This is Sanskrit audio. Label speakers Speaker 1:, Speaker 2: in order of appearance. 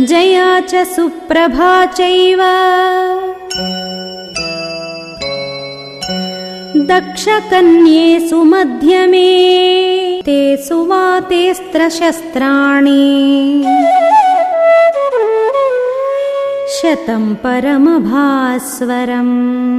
Speaker 1: जया च सुप्रभा चैव। दक्षकन्येषु मध्यमे ते सुवातेऽस्त्रशस्त्राणि। शतं परमभास्वरम्।